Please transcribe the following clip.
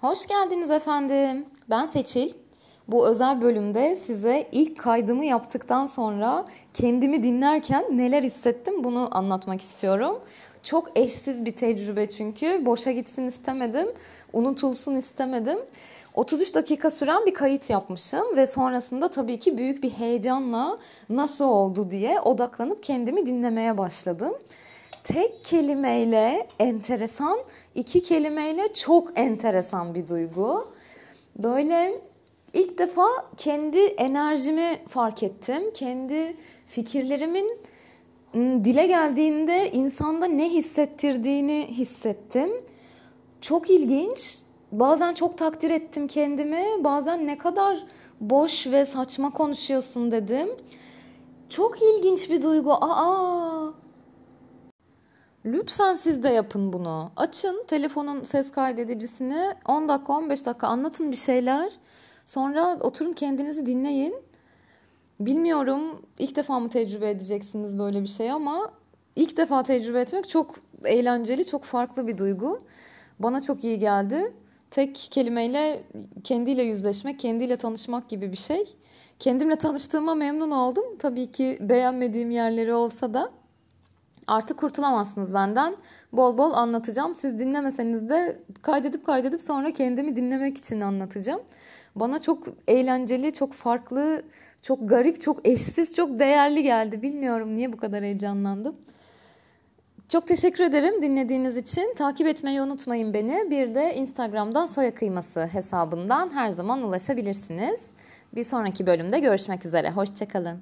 Hoş geldiniz efendim. Ben Seçil. Bu özel bölümde size ilk kaydımı yaptıktan sonra kendimi dinlerken neler hissettim bunu anlatmak istiyorum. Çok eşsiz bir tecrübe çünkü. Boşa gitsin istemedim. Unutulsun istemedim. 33 dakika süren bir kayıt yapmışım ve sonrasında tabii ki büyük bir heyecanla nasıl oldu diye odaklanıp kendimi dinlemeye başladım tek kelimeyle enteresan, iki kelimeyle çok enteresan bir duygu. Böyle ilk defa kendi enerjimi fark ettim. Kendi fikirlerimin dile geldiğinde insanda ne hissettirdiğini hissettim. Çok ilginç. Bazen çok takdir ettim kendimi. Bazen ne kadar boş ve saçma konuşuyorsun dedim. Çok ilginç bir duygu. Aa, Lütfen siz de yapın bunu. Açın telefonun ses kaydedicisini 10 dakika 15 dakika anlatın bir şeyler. Sonra oturun kendinizi dinleyin. Bilmiyorum ilk defa mı tecrübe edeceksiniz böyle bir şey ama ilk defa tecrübe etmek çok eğlenceli, çok farklı bir duygu. Bana çok iyi geldi. Tek kelimeyle kendiyle yüzleşmek, kendiyle tanışmak gibi bir şey. Kendimle tanıştığıma memnun oldum. Tabii ki beğenmediğim yerleri olsa da. Artık kurtulamazsınız benden. Bol bol anlatacağım. Siz dinlemeseniz de kaydedip kaydedip sonra kendimi dinlemek için anlatacağım. Bana çok eğlenceli, çok farklı, çok garip, çok eşsiz, çok değerli geldi. Bilmiyorum niye bu kadar heyecanlandım. Çok teşekkür ederim dinlediğiniz için. Takip etmeyi unutmayın beni. Bir de Instagram'dan soya kıyması hesabından her zaman ulaşabilirsiniz. Bir sonraki bölümde görüşmek üzere. Hoşçakalın.